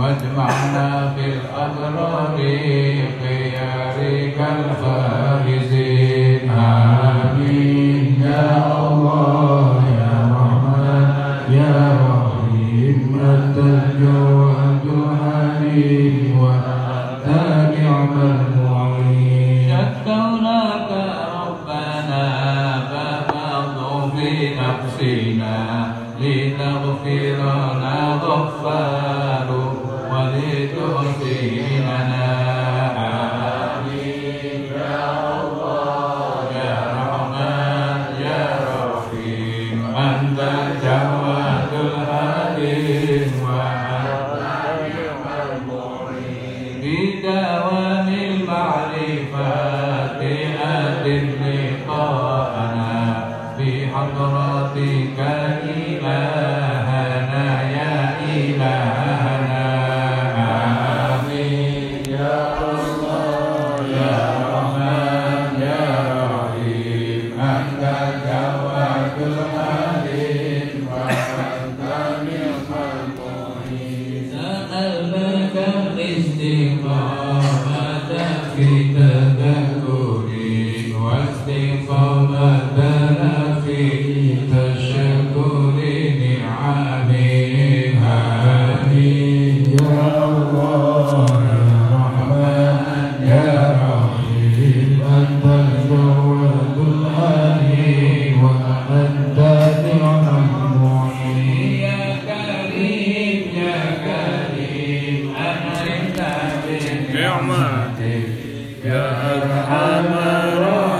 واجمعنا في الأبرار خيارك alfa งกัจจา النعمة يا أرحم الراحمين.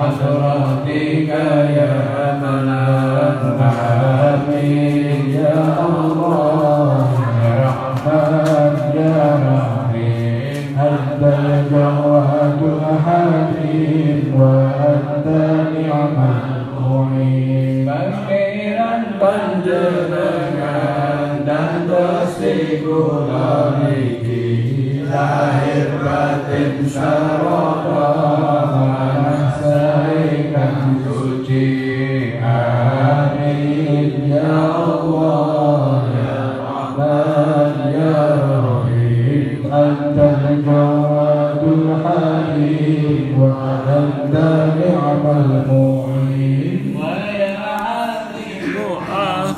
وصراطك يا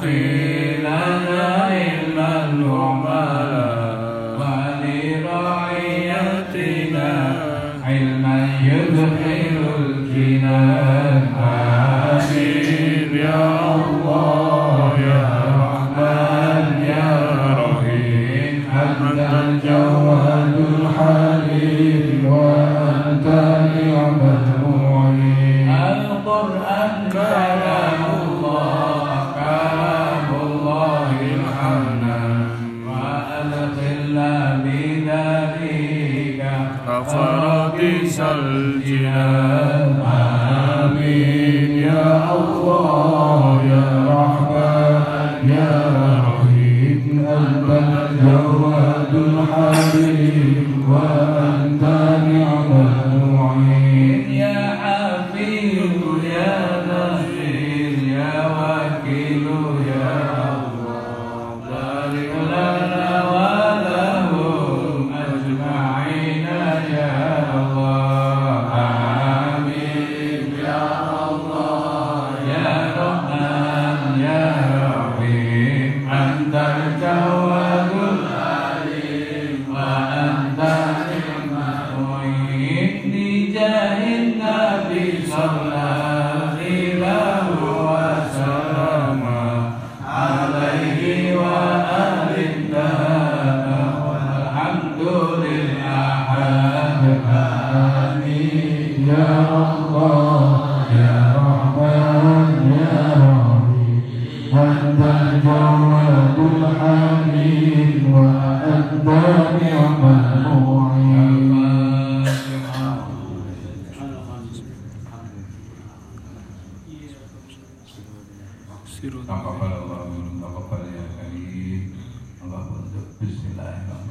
Amen. bisa jinan amin ya Allah. no Taqabbalallahu ya bismillahirrahmanirrahim. Bismillahirrahmanirrahim.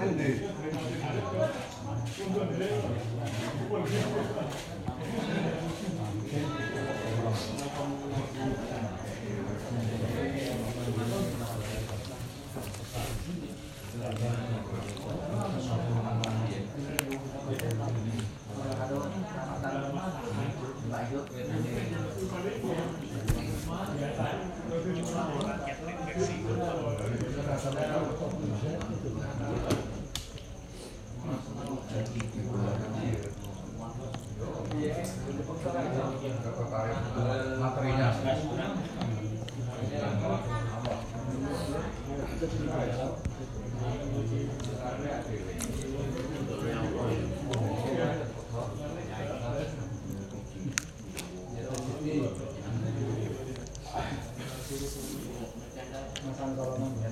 아니, 네. makan kalau ya.